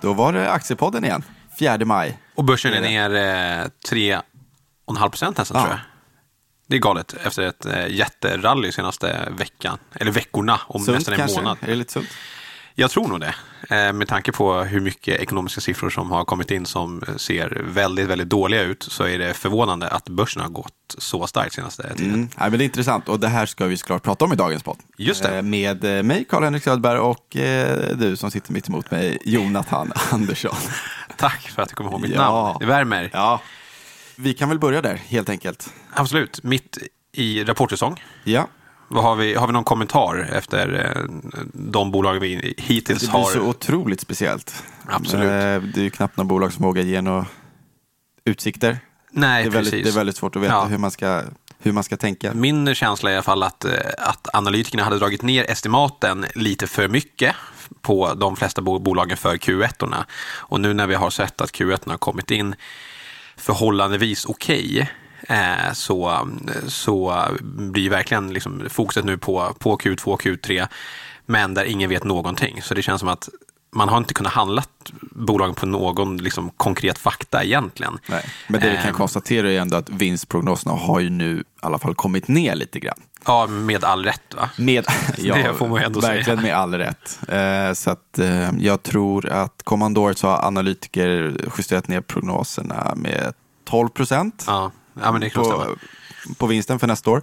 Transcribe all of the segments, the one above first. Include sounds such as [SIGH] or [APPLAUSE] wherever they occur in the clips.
Då var det Aktiepodden igen. 4 maj. Och börsen är ner eh, 3,5 procent nästan Ja. tror jag. Det är galet efter ett eh, jätterally senaste veckan. Eller veckorna, om Sunt nästan en kanske? månad. Är det lite sunt? Jag tror nog det. Eh, med tanke på hur mycket ekonomiska siffror som har kommit in som ser väldigt, väldigt dåliga ut så är det förvånande att börsen har gått så starkt senaste tiden. Mm. Ja, men det är intressant och det här ska vi såklart prata om i dagens podd. Just det. Eh, Med eh, mig, Karl-Henrik Söderberg och du som sitter mitt emot mig, Jonathan [LAUGHS] Andersson. Tack för att du kom ihåg mitt Ja. namn. Det värmer. Ja, vi kan väl börja där helt enkelt. Absolut. Mitt i rapportsäsong. Ja, Vad har, vi, har vi någon kommentar efter eh, de bolag vi hittills det blir har? så otroligt speciellt. Absolut. Eh, Det är ju knappt någon bolag som vågar ge några utsikter. Nej, Det är, väldigt, precis. det är väldigt svårt att veta Ja. hur, man ska, hur man ska tänka. Min känsla är i alla fall att, eh, att analytikerna hade dragit ner estimaten lite för mycket på de flesta bo- bolagen för Q1. Och nu när vi har sett att Q1 har kommit in förhållandevis okej eh, så, så blir verkligen liksom fokuset nu på, på Q2 och Q3 men där ingen vet någonting. Så det känns som att man har inte kunnat handla bolagen på någon liksom, konkret fakta egentligen. Nej. Men det vi kan Ehm. konstatera är ändå att vinstprognoserna har ju nu i alla fall kommit ner lite grann. Ja, med all rätt va? Med, [LAUGHS] Det får man ändå verkligen säga. med all rätt. Eh, så att, eh, jag tror att kommande året så har analytiker justerat ner prognoserna med 12 procent Ja, ja men det kan stämma. på, på vinsten för nästa år.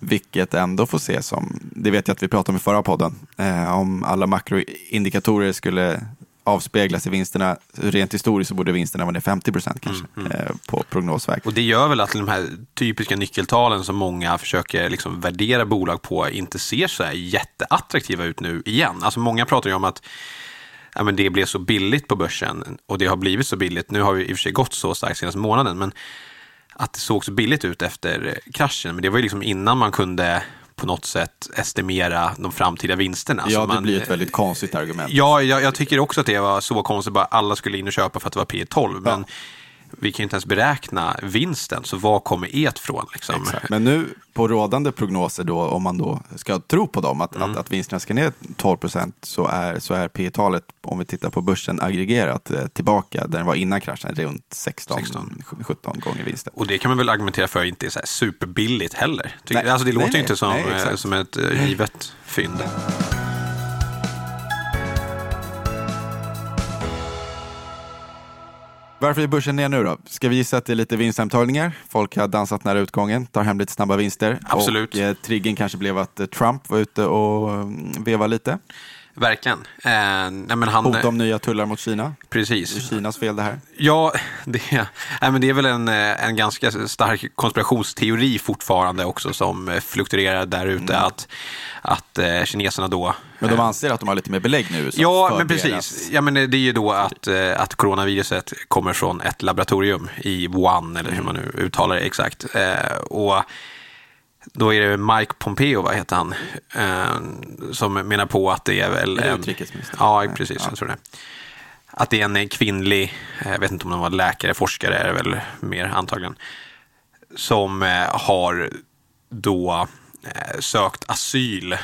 Vilket ändå får ses som, det vet jag att vi pratade om i förra podden, eh, om alla makroindikatorer skulle avspeglas i vinsterna, rent historiskt så borde vinsterna vara ner 50 procent kanske eh, på prognosväg. Och det gör väl att de här typiska nyckeltalen som många försöker liksom värdera bolag på inte ser så här jätteattraktiva ut nu igen. Alltså många pratar ju om att ja, men det blev så billigt på börsen och det har blivit så billigt. Nu har vi i och för sig gått så starkt senaste månaden, men att det såg så billigt ut efter kraschen. Men det var ju liksom innan man kunde på något sätt estimera de framtida vinsterna. ja, det man, blir ett väldigt konstigt argument. Ja, jag, jag tycker också att det var så konstigt. Bara alla skulle in och köpa för att det var P 12. Men vi kan ju inte ens beräkna vinsten. Så var kommer et från? Liksom? Exakt. Men nu på rådande prognoser då, om man då ska tro på dem, att, Mm. att, att vinsterna ska ner 12 procent, så är, så är P talet om vi tittar på börsen, aggregerat eh, tillbaka där den var innan kraschen, runt 16, 16. 17 gånger vinsten. Och det kan man väl argumentera för inte är så superbilligt heller. Tycker, Nej. alltså det Nej, låter ju inte som, Nej, eh, som ett eh, givet fynd. Varför är börsen ner nu då? Ska vi gissa att det är lite vinsthemtagningar? Folk har dansat nära utgången, tar hem lite snabba vinster. Absolut. Och eh, triggern kanske blev att eh, Trump var ute och mm, vevade lite. Verkligen. Eh, nej, men han, Hot om nya tullar mot Kina. Det är Precis. Kinas fel det här. Ja, det, nej, men det är väl en, eh, en ganska stark konspirationsteori fortfarande också som eh, fluktuerar där ute. Mm. Att, att eh, kineserna då Men de anser att de har lite mer belägg nu. Ja, men deras- precis. Ja, men det är ju då att, eh, att coronaviruset kommer från ett laboratorium i Wuhan, eller hur man nu uttalar det exakt. Eh, Och då är det Mike Pompeo, vad heter han, eh, som menar på att det är väl... Är det utrikesministern? Ja, Ja. precis. Jag tror det. Att det är en kvinnlig, eh, jag vet inte om de var läkare, forskare är det väl mer antagligen, som eh, har då sökt asyl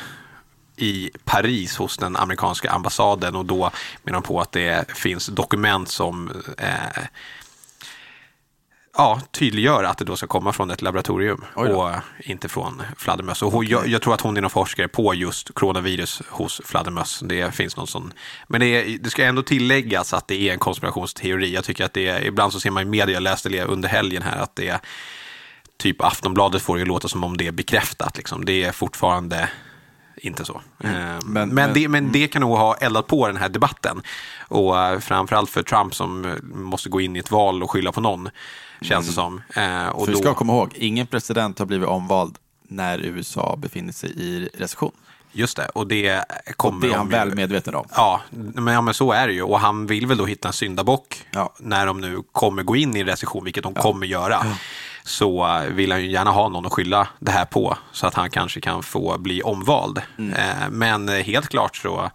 i Paris hos den amerikanska ambassaden och då menar de på att det finns dokument som eh, ja, tydliggör att det då ska komma från ett laboratorium och inte från fladdermöss. Och hon, jag, jag tror att hon är någon forskare på just coronavirus hos fladdermöss. Det finns någon sån. Men det, är, det ska ändå tilläggas att det är en konspirationsteori. Jag tycker att det är, ibland så ser man i media, jag läste det under helgen här, att det är typ Aftonbladet får det låta som om det är bekräftat. Liksom. Det är fortfarande inte så. Eh, Men, Men- det, men det kan nog ha eldat på den här debatten. Och eh, framförallt för Trump som eh, måste gå in i ett val och skylla på någon, känns det som. Eh, och För vi då- ska komma ihåg, ingen president har blivit omvald när USA befinner sig i recession. Just det, och det Och kommer det är han de väl medveten om. Ja men, ja, men så är det ju. Och han vill väl då hitta en syndabock Ja. när de nu kommer gå in i recession, vilket de kommer göra. Så vill han ju gärna ha någon att skylla det här på, så att han kanske kan få bli omvald. Mm. Eh, men helt klart så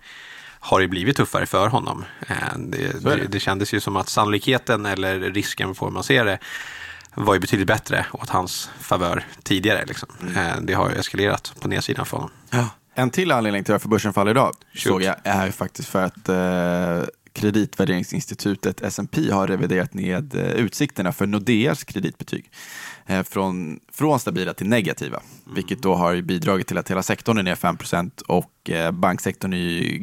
har det blivit tuffare för honom. Eh, det, det. det. kändes ju som att sannolikheten, eller risken får man se det, var ju betydligt bättre åt hans favör tidigare. Liksom. Mm. Eh, det har ju eskalerat på nedsidan för honom. En till anledning till varför börsen faller idag Shoot. såg jag är faktiskt för att eh, kreditvärderingsinstitutet S&P har reviderat ned eh, utsikterna för Nordeas kreditbetyg eh, från, från stabila till negativa, mm. vilket då har bidragit till att hela sektorn är ner 5% och eh, banksektorn är ju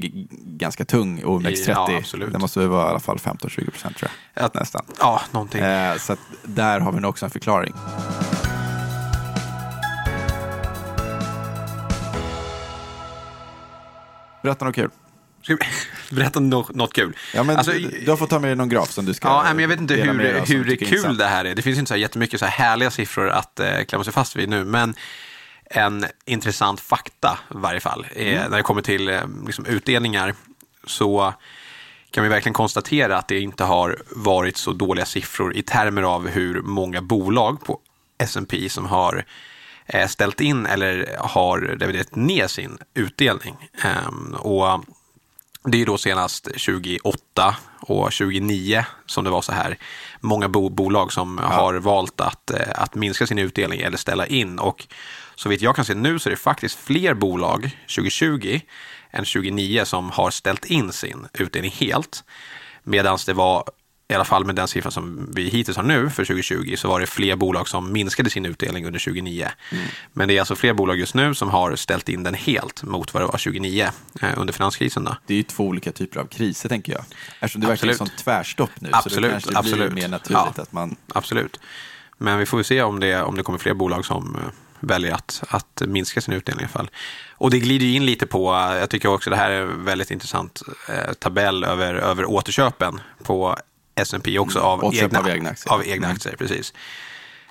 ganska tung, OMX30. Ja, det måste vara i alla fall 15-20 procent tror jag. Att, nästan. Ja, någonting. Så där har vi nog också en förklaring. Berätta något kul. [LAUGHS] Berätta något kul. Ja, men alltså, du har fått ta med dig någon graf som du ska Ja, men jag vet inte hur, hur kul det här är. Det finns inte så jättemycket så här härliga siffror att eh, klämma sig fast vid nu. Men en intressant fakta i varje fall. Eh, mm. När det kommer till eh, liksom, utdelningar så kan vi verkligen konstatera att det inte har varit så dåliga siffror i termer av hur många bolag på S&P som har eh, ställt in eller har reviderat ner sin utdelning. Ehm, och det är då senast 2008 och 2009 som det var så här många bo bolag som ja. har valt att, eh, att minska sin utdelning eller ställa in. Och så vitt jag kan se nu så är det faktiskt fler bolag 2020 än 2009 som har ställt in sin utdelning helt. Medan det var i alla fall med den siffran som vi hittills har nu för 2020, så var det fler bolag som minskade sin utdelning under 2009. Mm. Men det är alltså fler bolag just nu som har ställt in den helt mot vad det var 2009 eh, under finanskrisen. Då. Det är ju två olika typer av kriser tänker jag. Eftersom det verkar som tvärstopp nu absolut, så det kanske absolut. blir mer naturligt ja, att man... Absolut. Men vi får se om det, om det kommer fler bolag som eh, väljer att, att minska sin utdelning i alla fall. Och det glider in lite på, jag tycker också det här är en väldigt intressant eh, tabell över, över återköpen på S&P också av egna, av egna aktier. Av egna aktier precis.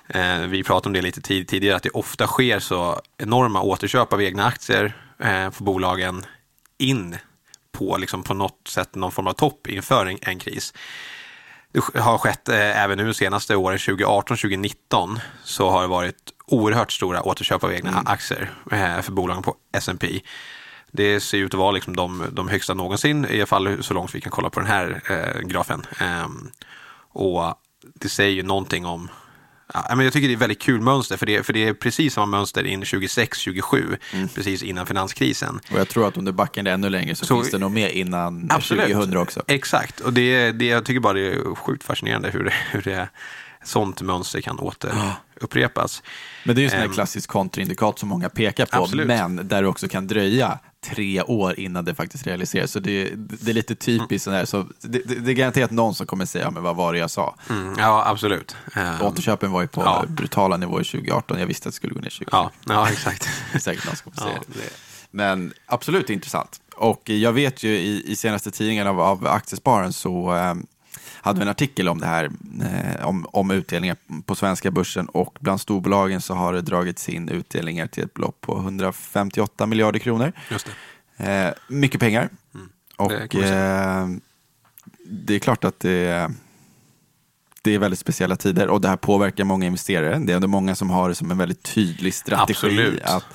Eh, vi pratade om det lite tid, tidigare, att det ofta sker så enorma återköp av egna aktier eh, för bolagen in på, liksom på något sätt någon form av topp inför en, en kris. Det har skett eh, även nu de senaste åren, 2018-2019, så har det varit oerhört stora återköp av egna mm. aktier eh, för bolagen på S&P. Det ser ut att vara liksom de, de högsta någonsin, i alla fall så långt vi kan kolla på den här eh, grafen. Eh, och det säger ju någonting om Ja, men jag tycker det är ett väldigt kul mönster, för det, för det är precis samma mönster in 26-27, mm. precis innan finanskrisen. Och jag tror att om du backar det ännu längre så, så finns det nog med innan absolut. 2000 också. Exakt, och det, det, jag tycker bara det är sjukt fascinerande hur det, hur det sånt mönster kan återupprepas. Men det är ju en um, klassisk kontraindikat som många pekar på, absolut. men där det också kan dröja tre år innan det faktiskt realiseras. Så det, det är lite typiskt mm. så det, det, det, är garanterat någon som kommer säga, men vad var det jag sa? Mm, ja, absolut. Um, Återköpen var ju på ja. brutala nivåer 2018, jag visste att det skulle gå ner 2020. Ja, ja exakt. [LAUGHS] säkert någon som kommer säga det. Men absolut intressant. Och jag vet ju i, i senaste tidningen av, av Aktiespararen så um, hade vi en artikel om det här, eh, om, om utdelningar på svenska börsen och bland storbolagen så har det dragits in utdelningar till ett belopp på 158 miljarder kronor. Just det. Eh, mycket pengar. Mm. Och det, eh, det är klart att det, det är väldigt speciella tider och det här påverkar många investerare. Det är många som har det som en väldigt tydlig strategi att,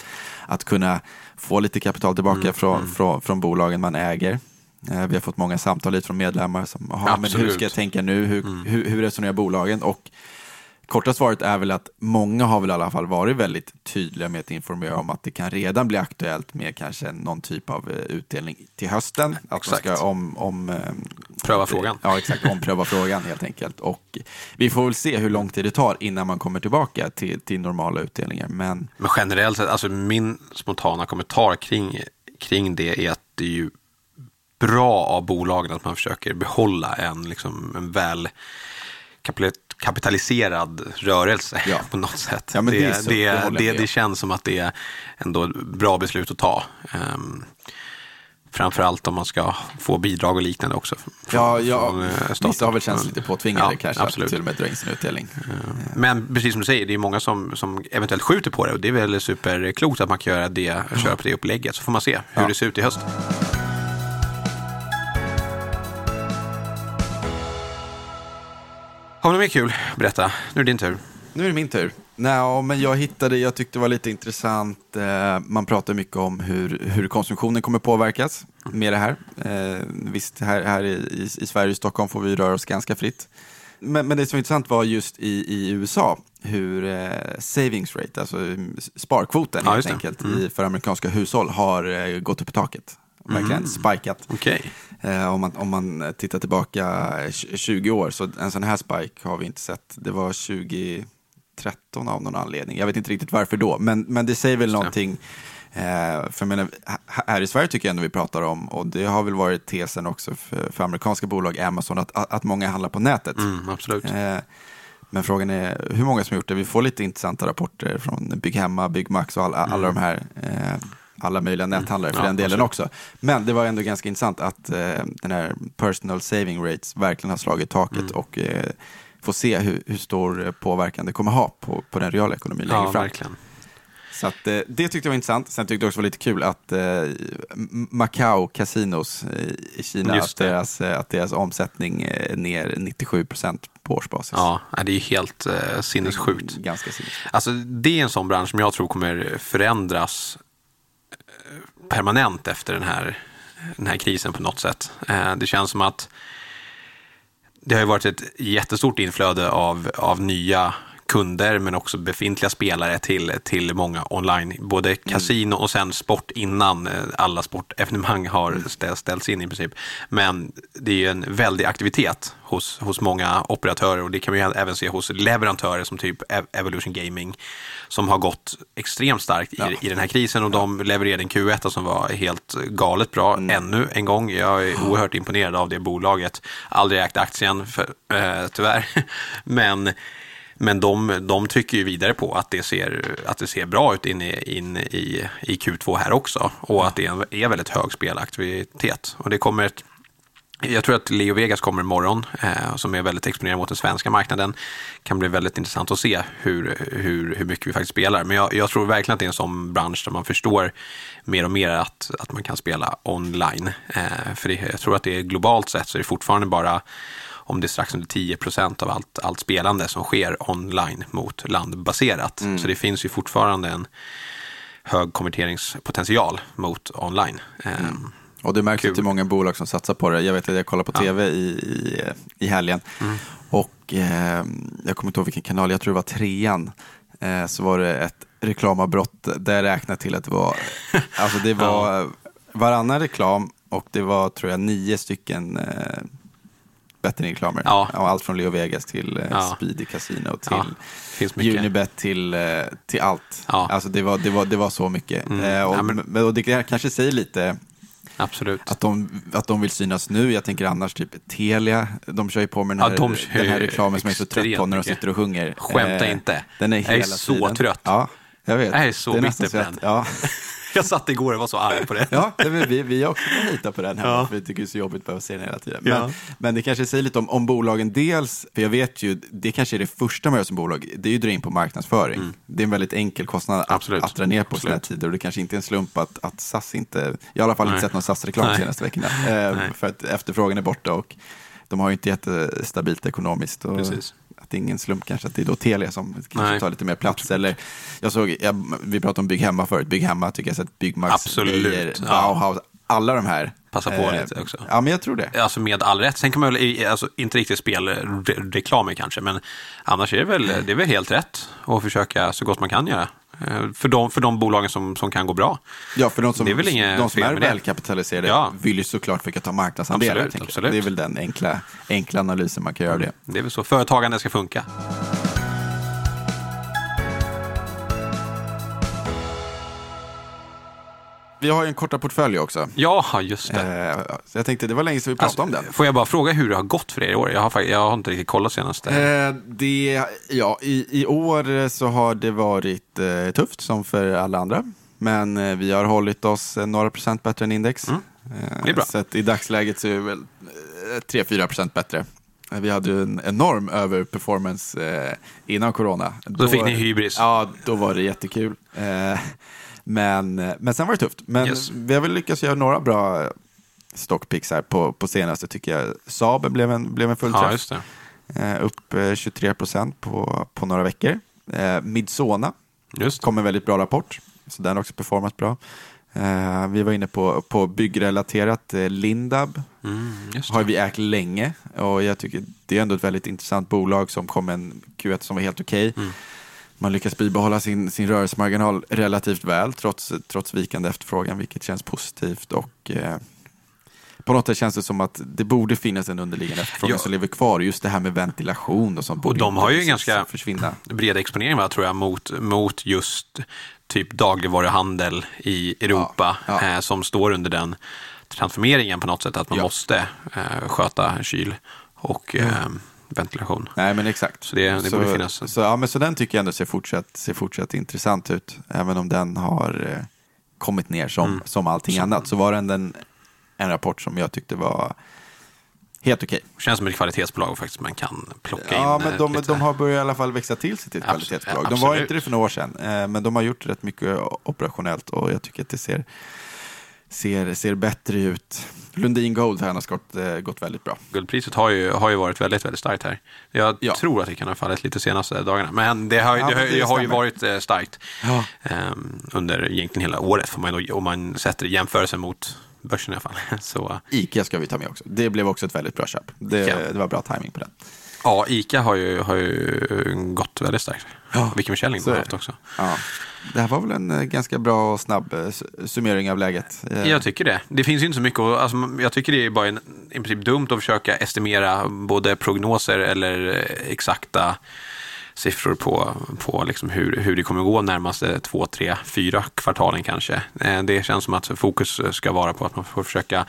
att kunna få lite kapital tillbaka mm, från, mm. Från, från bolagen man äger. Eh, vi har fått många samtal hit från medlemmar som, men hur ska jag tänka nu? Hur, mm. hur, hur resonerar bolagen? Och korta svaret är väl att många har väl i alla fall varit väldigt tydliga med att informera om att det kan redan bli aktuellt med kanske någon typ av eh, utdelning till hösten. Att exakt. man ska om, om, eh, pröva frågan. Ja, exakt. Ompröva frågan helt enkelt. Och vi får väl se hur lång tid det tar innan man kommer tillbaka till, till normala utdelningar. Men... Men generellt sett, alltså min spontana kommentar kring, kring det är att det är ju bra av bolagen att man försöker behålla en, liksom, en väl kapitaliserad rörelse ja. [LAUGHS] på något sätt. Ja, det, det, det, det, det, känns som att det är ändå ett bra beslut att ta. Um, Framförallt om man ska få bidrag och liknande också. Från, ja, ja. Från, eh, vissa har väl känts lite påtvingade ja, kanske absolut. att till och med dra in sin utdelning. Men precis som du säger, det är många som, som eventuellt skjuter på det och det är väl superklokt att man kan göra det, köra på det upplägget så får man se hur det ser ut i höst. Har vi något mer kul? Berätta. Nu är det din tur. Nu är det min tur. Nej, men jag hittade, jag tyckte det var lite intressant, eh, man pratar mycket om hur, hur konsumtionen kommer påverkas med det här. Eh, visst, här, här i, i Sverige och Stockholm får vi röra oss ganska fritt. Men, men det som var intressant var just i, i USA hur eh, savings rate, alltså sparkvoten ja, helt enkelt, mm. i, för amerikanska hushåll har eh, gått upp i taket. Verkligen spikat. Okej. Eh, om, man, om man tittar tillbaka tj- 20 år, så en sån här spike har vi inte sett. Det var 2013 av någon anledning. Jag vet inte riktigt varför då, men, men det säger väl det. någonting. Eh, för jag menar, här i Sverige tycker jag ändå vi pratar om, och det har väl varit tesen också för, för amerikanska bolag, Amazon, att, att många handlar på nätet. Mm, absolut. Eh, Men frågan är hur många som har gjort det. Vi får lite intressanta rapporter från Bygghemma, Byggmax och alla, alla de här, eh, alla möjliga näthandlare för Mm. Ja, den delen absolut. också. Men det var ändå ganska intressant att eh, den här personal saving rates verkligen har slagit taket Mm. och eh, få se hur, hur stor eh, påverkan det kommer ha på, på den reala ekonomin längre Ja, fram. verkligen. Så att, eh, det tyckte jag var intressant. Sen tyckte jag också det var lite kul att eh, Macau Casinos eh, i Kina, att deras, att deras omsättning är ner 97 procent på årsbasis. Ja, det är helt eh, sinnessjukt. Ganska sinnessjukt. Alltså, det är en sån bransch som jag tror kommer förändras permanent efter den här, den här krisen på något sätt. Eh, Det känns som att det har ju varit ett jättestort inflöde av, av nya kunder men också befintliga spelare till, till många online. Både kasino och sen sport innan eh, alla sportevenemang har stä- ställts in i princip. Men det är ju en väldig aktivitet hos, hos många operatörer och det kan vi även se hos leverantörer som typ Ev- Evolution Gaming som har gått extremt starkt i, Ja. i den här krisen och de levererade en Q1 som var helt galet bra ännu en gång. Jag är oerhört imponerad av det bolaget. Aldrig ägt aktien för, eh, tyvärr. [LAUGHS] Men, men de, de trycker ju vidare på att det ser, att det ser bra ut in, i, in i, i Q2 här också och att det är, väldigt hög spelaktivitet. Och det kommer ett jag tror att Leo Vegas kommer imorgon, eh, som är väldigt exponerad mot den svenska marknaden. kan bli väldigt intressant att se hur, hur, hur mycket vi faktiskt spelar. Men jag, jag tror verkligen att det är en sån bransch där man förstår mer och mer att, att man kan spela online. Eh, för det, jag tror att det är globalt sett så är det fortfarande bara om det är strax under 10 procent av allt, allt spelande som sker online mot landbaserat. Så det finns ju fortfarande en hög konverteringspotential mot online. Eh, Och det märks ju Kul. till många bolag som satsar på det. Jag vet att jag kollade på tv i, i, i helgen. Mm. Och eh, jag kommer inte ihåg vilken kanal, jag tror det var trean. Eh, så var det ett reklamavbrott där jag räknade till att det var, [LAUGHS] alltså det var varannan reklam och det var tror jag nio stycken eh, bettingreklamer. Ja. Och allt från Leo Vegas till eh, Ja. Speedy Casino till Ja. Unibet till, eh, till allt. Ja. Alltså det var, det, var, det var så mycket. Mm. Eh, och, Ja, men- och det kanske säger lite Absolut. att de, att de vill synas nu. Jag tänker annars typ Telia, de kör ju på med den Ja, här, de kör den här reklamen som jag är så trött på när de sitter och sjunger. Skämta Eh, inte. Den är Jag är hela så tiden. trött. Ja, jag vet. Jag är så det är bitter på den. Ja, [LAUGHS] [LAUGHS] Jag satt igår och var så arg på det. ja vi, vi har också lita på den här, Ja. för vi tycker det är så jobbigt att behöva se den hela tiden. Men, Ja. men det kanske säger lite om, om bolagen dels, för jag vet ju, det kanske är det första man gör som bolag, det är ju att dra in på marknadsföring. Det är en väldigt enkel kostnad att, Mm. Absolut. att dra ner på sådana här tider och det kanske inte är en slump att, att SAS inte, jag har i alla fall inte Nej. sett någon SAS-reklam de senaste veckorna, eh, för att efterfrågan är borta och de har ju inte jättestabilt ekonomiskt. Och Precis. Det är ingen slump kanske att det är då Telia som kanske tar lite mer plats. Eller, jag såg, jag, vi pratade om Bygghemma förut, Bygghemma tycker jag sett Byggmax, Absolut, Beijer, ja. Bauhaus, alla de här. Passa på Eh, lite också. Ja, men jag tror det. Alltså med all rätt. Sen kan man väl, alltså, inte riktigt spelreklamer kanske, men annars är det väl, det är väl helt rätt att försöka så gott man kan göra. Eh, För de, för de bolagen som, som kan gå bra. Ja, för de som, Det är väl inget de som är välkapitaliserade Ja. vill ju såklart försöka ta marknadsandelar. Absolut, absolut. Det är väl den enkla, enkla analysen man kan göra av det. Det är väl så företagande ska funka. Vi har ju en korta portfölj också. Ja, just det. Eh, jag tänkte, det var länge sedan vi pratade om den. Får jag bara fråga hur det har gått för er i år? Jag har, jag har inte riktigt kollat senaste. Eh, det, ja, i, I år så har det varit eh, tufft som för alla andra. Men eh, vi har hållit oss eh, några procent bättre än index. Mm. Eh, Det är bra. Så i dagsläget så är vi väl eh, 3-4 procent bättre. Vi hade ju en enorm överperformance innan corona. Då fick ni hybris. Ja, då var det jättekul. Eh, men, men sen var det tufft. Men Yes. vi har väl lyckats göra några bra stockpicks här på, på senaste tycker jag. Saab blev en, blev en fullträff. ja. Eh, upp eh, 23 procent på, på några veckor. Eh, Midsona kom en väldigt bra rapport, så den har också performat bra. Eh, vi var inne på, på byggrelaterat. Eh, Lindab Mm, har vi ägt länge och jag tycker det är ändå ett väldigt intressant bolag som kom en Q1 som var helt okej. Mm. Man lyckas bibehålla sin, sin rörelsemarginal relativt väl trots, trots vikande efterfrågan, vilket känns positivt. Och eh, på något sätt känns det som att det borde finnas en underliggande efterfrågan Ja. som lever kvar. Just det här med ventilation och sånt. borde de har ju precis ganska- Försvinna. bred exponering va, tror jag mot, mot just typ dagligvaruhandel i Europa Ja, ja. Eh, som står under den transformeringen på något sätt att man måste eh, sköta kyl och eh, ventilation. Nej, men exakt. Så det- det borde finnas. Så, ja, men så den tycker jag ändå ser fortsatt, ser fortsatt intressant ut. Även om den har eh, kommit ner som, Mm. som allting annat. Så var den en, en rapport som jag tyckte var helt okej. Känns som ett kvalitetsbolag faktiskt man kan plocka Ja, in men eh, de, lite. de har börjat i alla fall växa till sig till ett Absolut, kvalitetsbolag. De var inte det för några år sedan, eh, men de har gjort rätt mycket operationellt och jag tycker att det ser, ser, ser bättre ut. Lundin Gold här har gått, eh, gått väldigt bra. Guldpriset har ju, har ju varit väldigt, väldigt starkt här. Jag Ja. tror att det kan ha fallit lite senaste dagarna. Men det har, Ja, det, det det har ju varit eh, starkt Ja. ehm, under egentligen hela året. Får man, då- om man sätter jämförelsen mot börsen i alla fall. [LAUGHS] Så, Ica ska vi ta med också. Det blev också ett väldigt bra köp. Det, det var bra timing på den. Ja, ICA har ju, har ju gått väldigt starkt. Ja, Vilken försäljning de har haft också. Ja. Det här var väl en eh, ganska bra och snabb eh, summering av läget. Eh, Jag tycker det. Det finns ju inte så mycket att, alltså, Jag tycker det är bara en, i princip dumt att försöka estimera både prognoser eller exakta siffror på, på liksom hur, hur det kommer gå närmaste två, tre, fyra kvartalen kanske. Det känns som att fokus ska vara på att man får försöka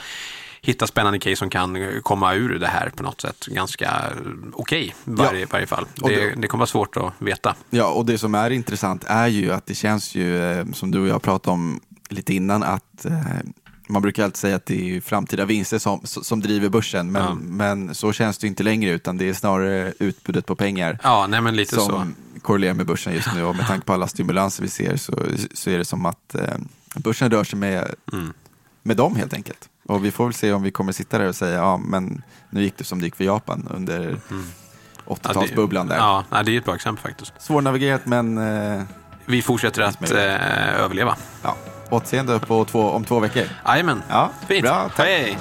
hitta spännande case som kan komma ur det här på något sätt ganska eh, okej i varje, Ja. varje fall. Det, det- det kommer vara svårt att veta. Ja, och det som är intressant är ju att det känns ju, eh, som du och jag pratade om lite innan, att eh, man brukar alltid säga att det är framtida vinster som, som driver börsen, men, Ja. men så känns det inte längre, utan det är snarare utbudet på pengar Ja, nej men lite så. som korrelerar med börsen just nu. Och med tanke på alla stimulanser vi ser så, så är det som att eh, börsen rör sig med, Mm. med dem helt enkelt. Och vi får väl se om vi kommer sitta där och säga, ja men nu gick det som det gick för Japan under Mm. Ja, det- 80-talsbubblan där. Ja, det är ett bra exempel faktiskt. Svårnavigerat men eh, Vi fortsätter att eh, överleva. ja, återseende på två, om två veckor. Jajamän. Ja, Fint. bra, tack. Hej.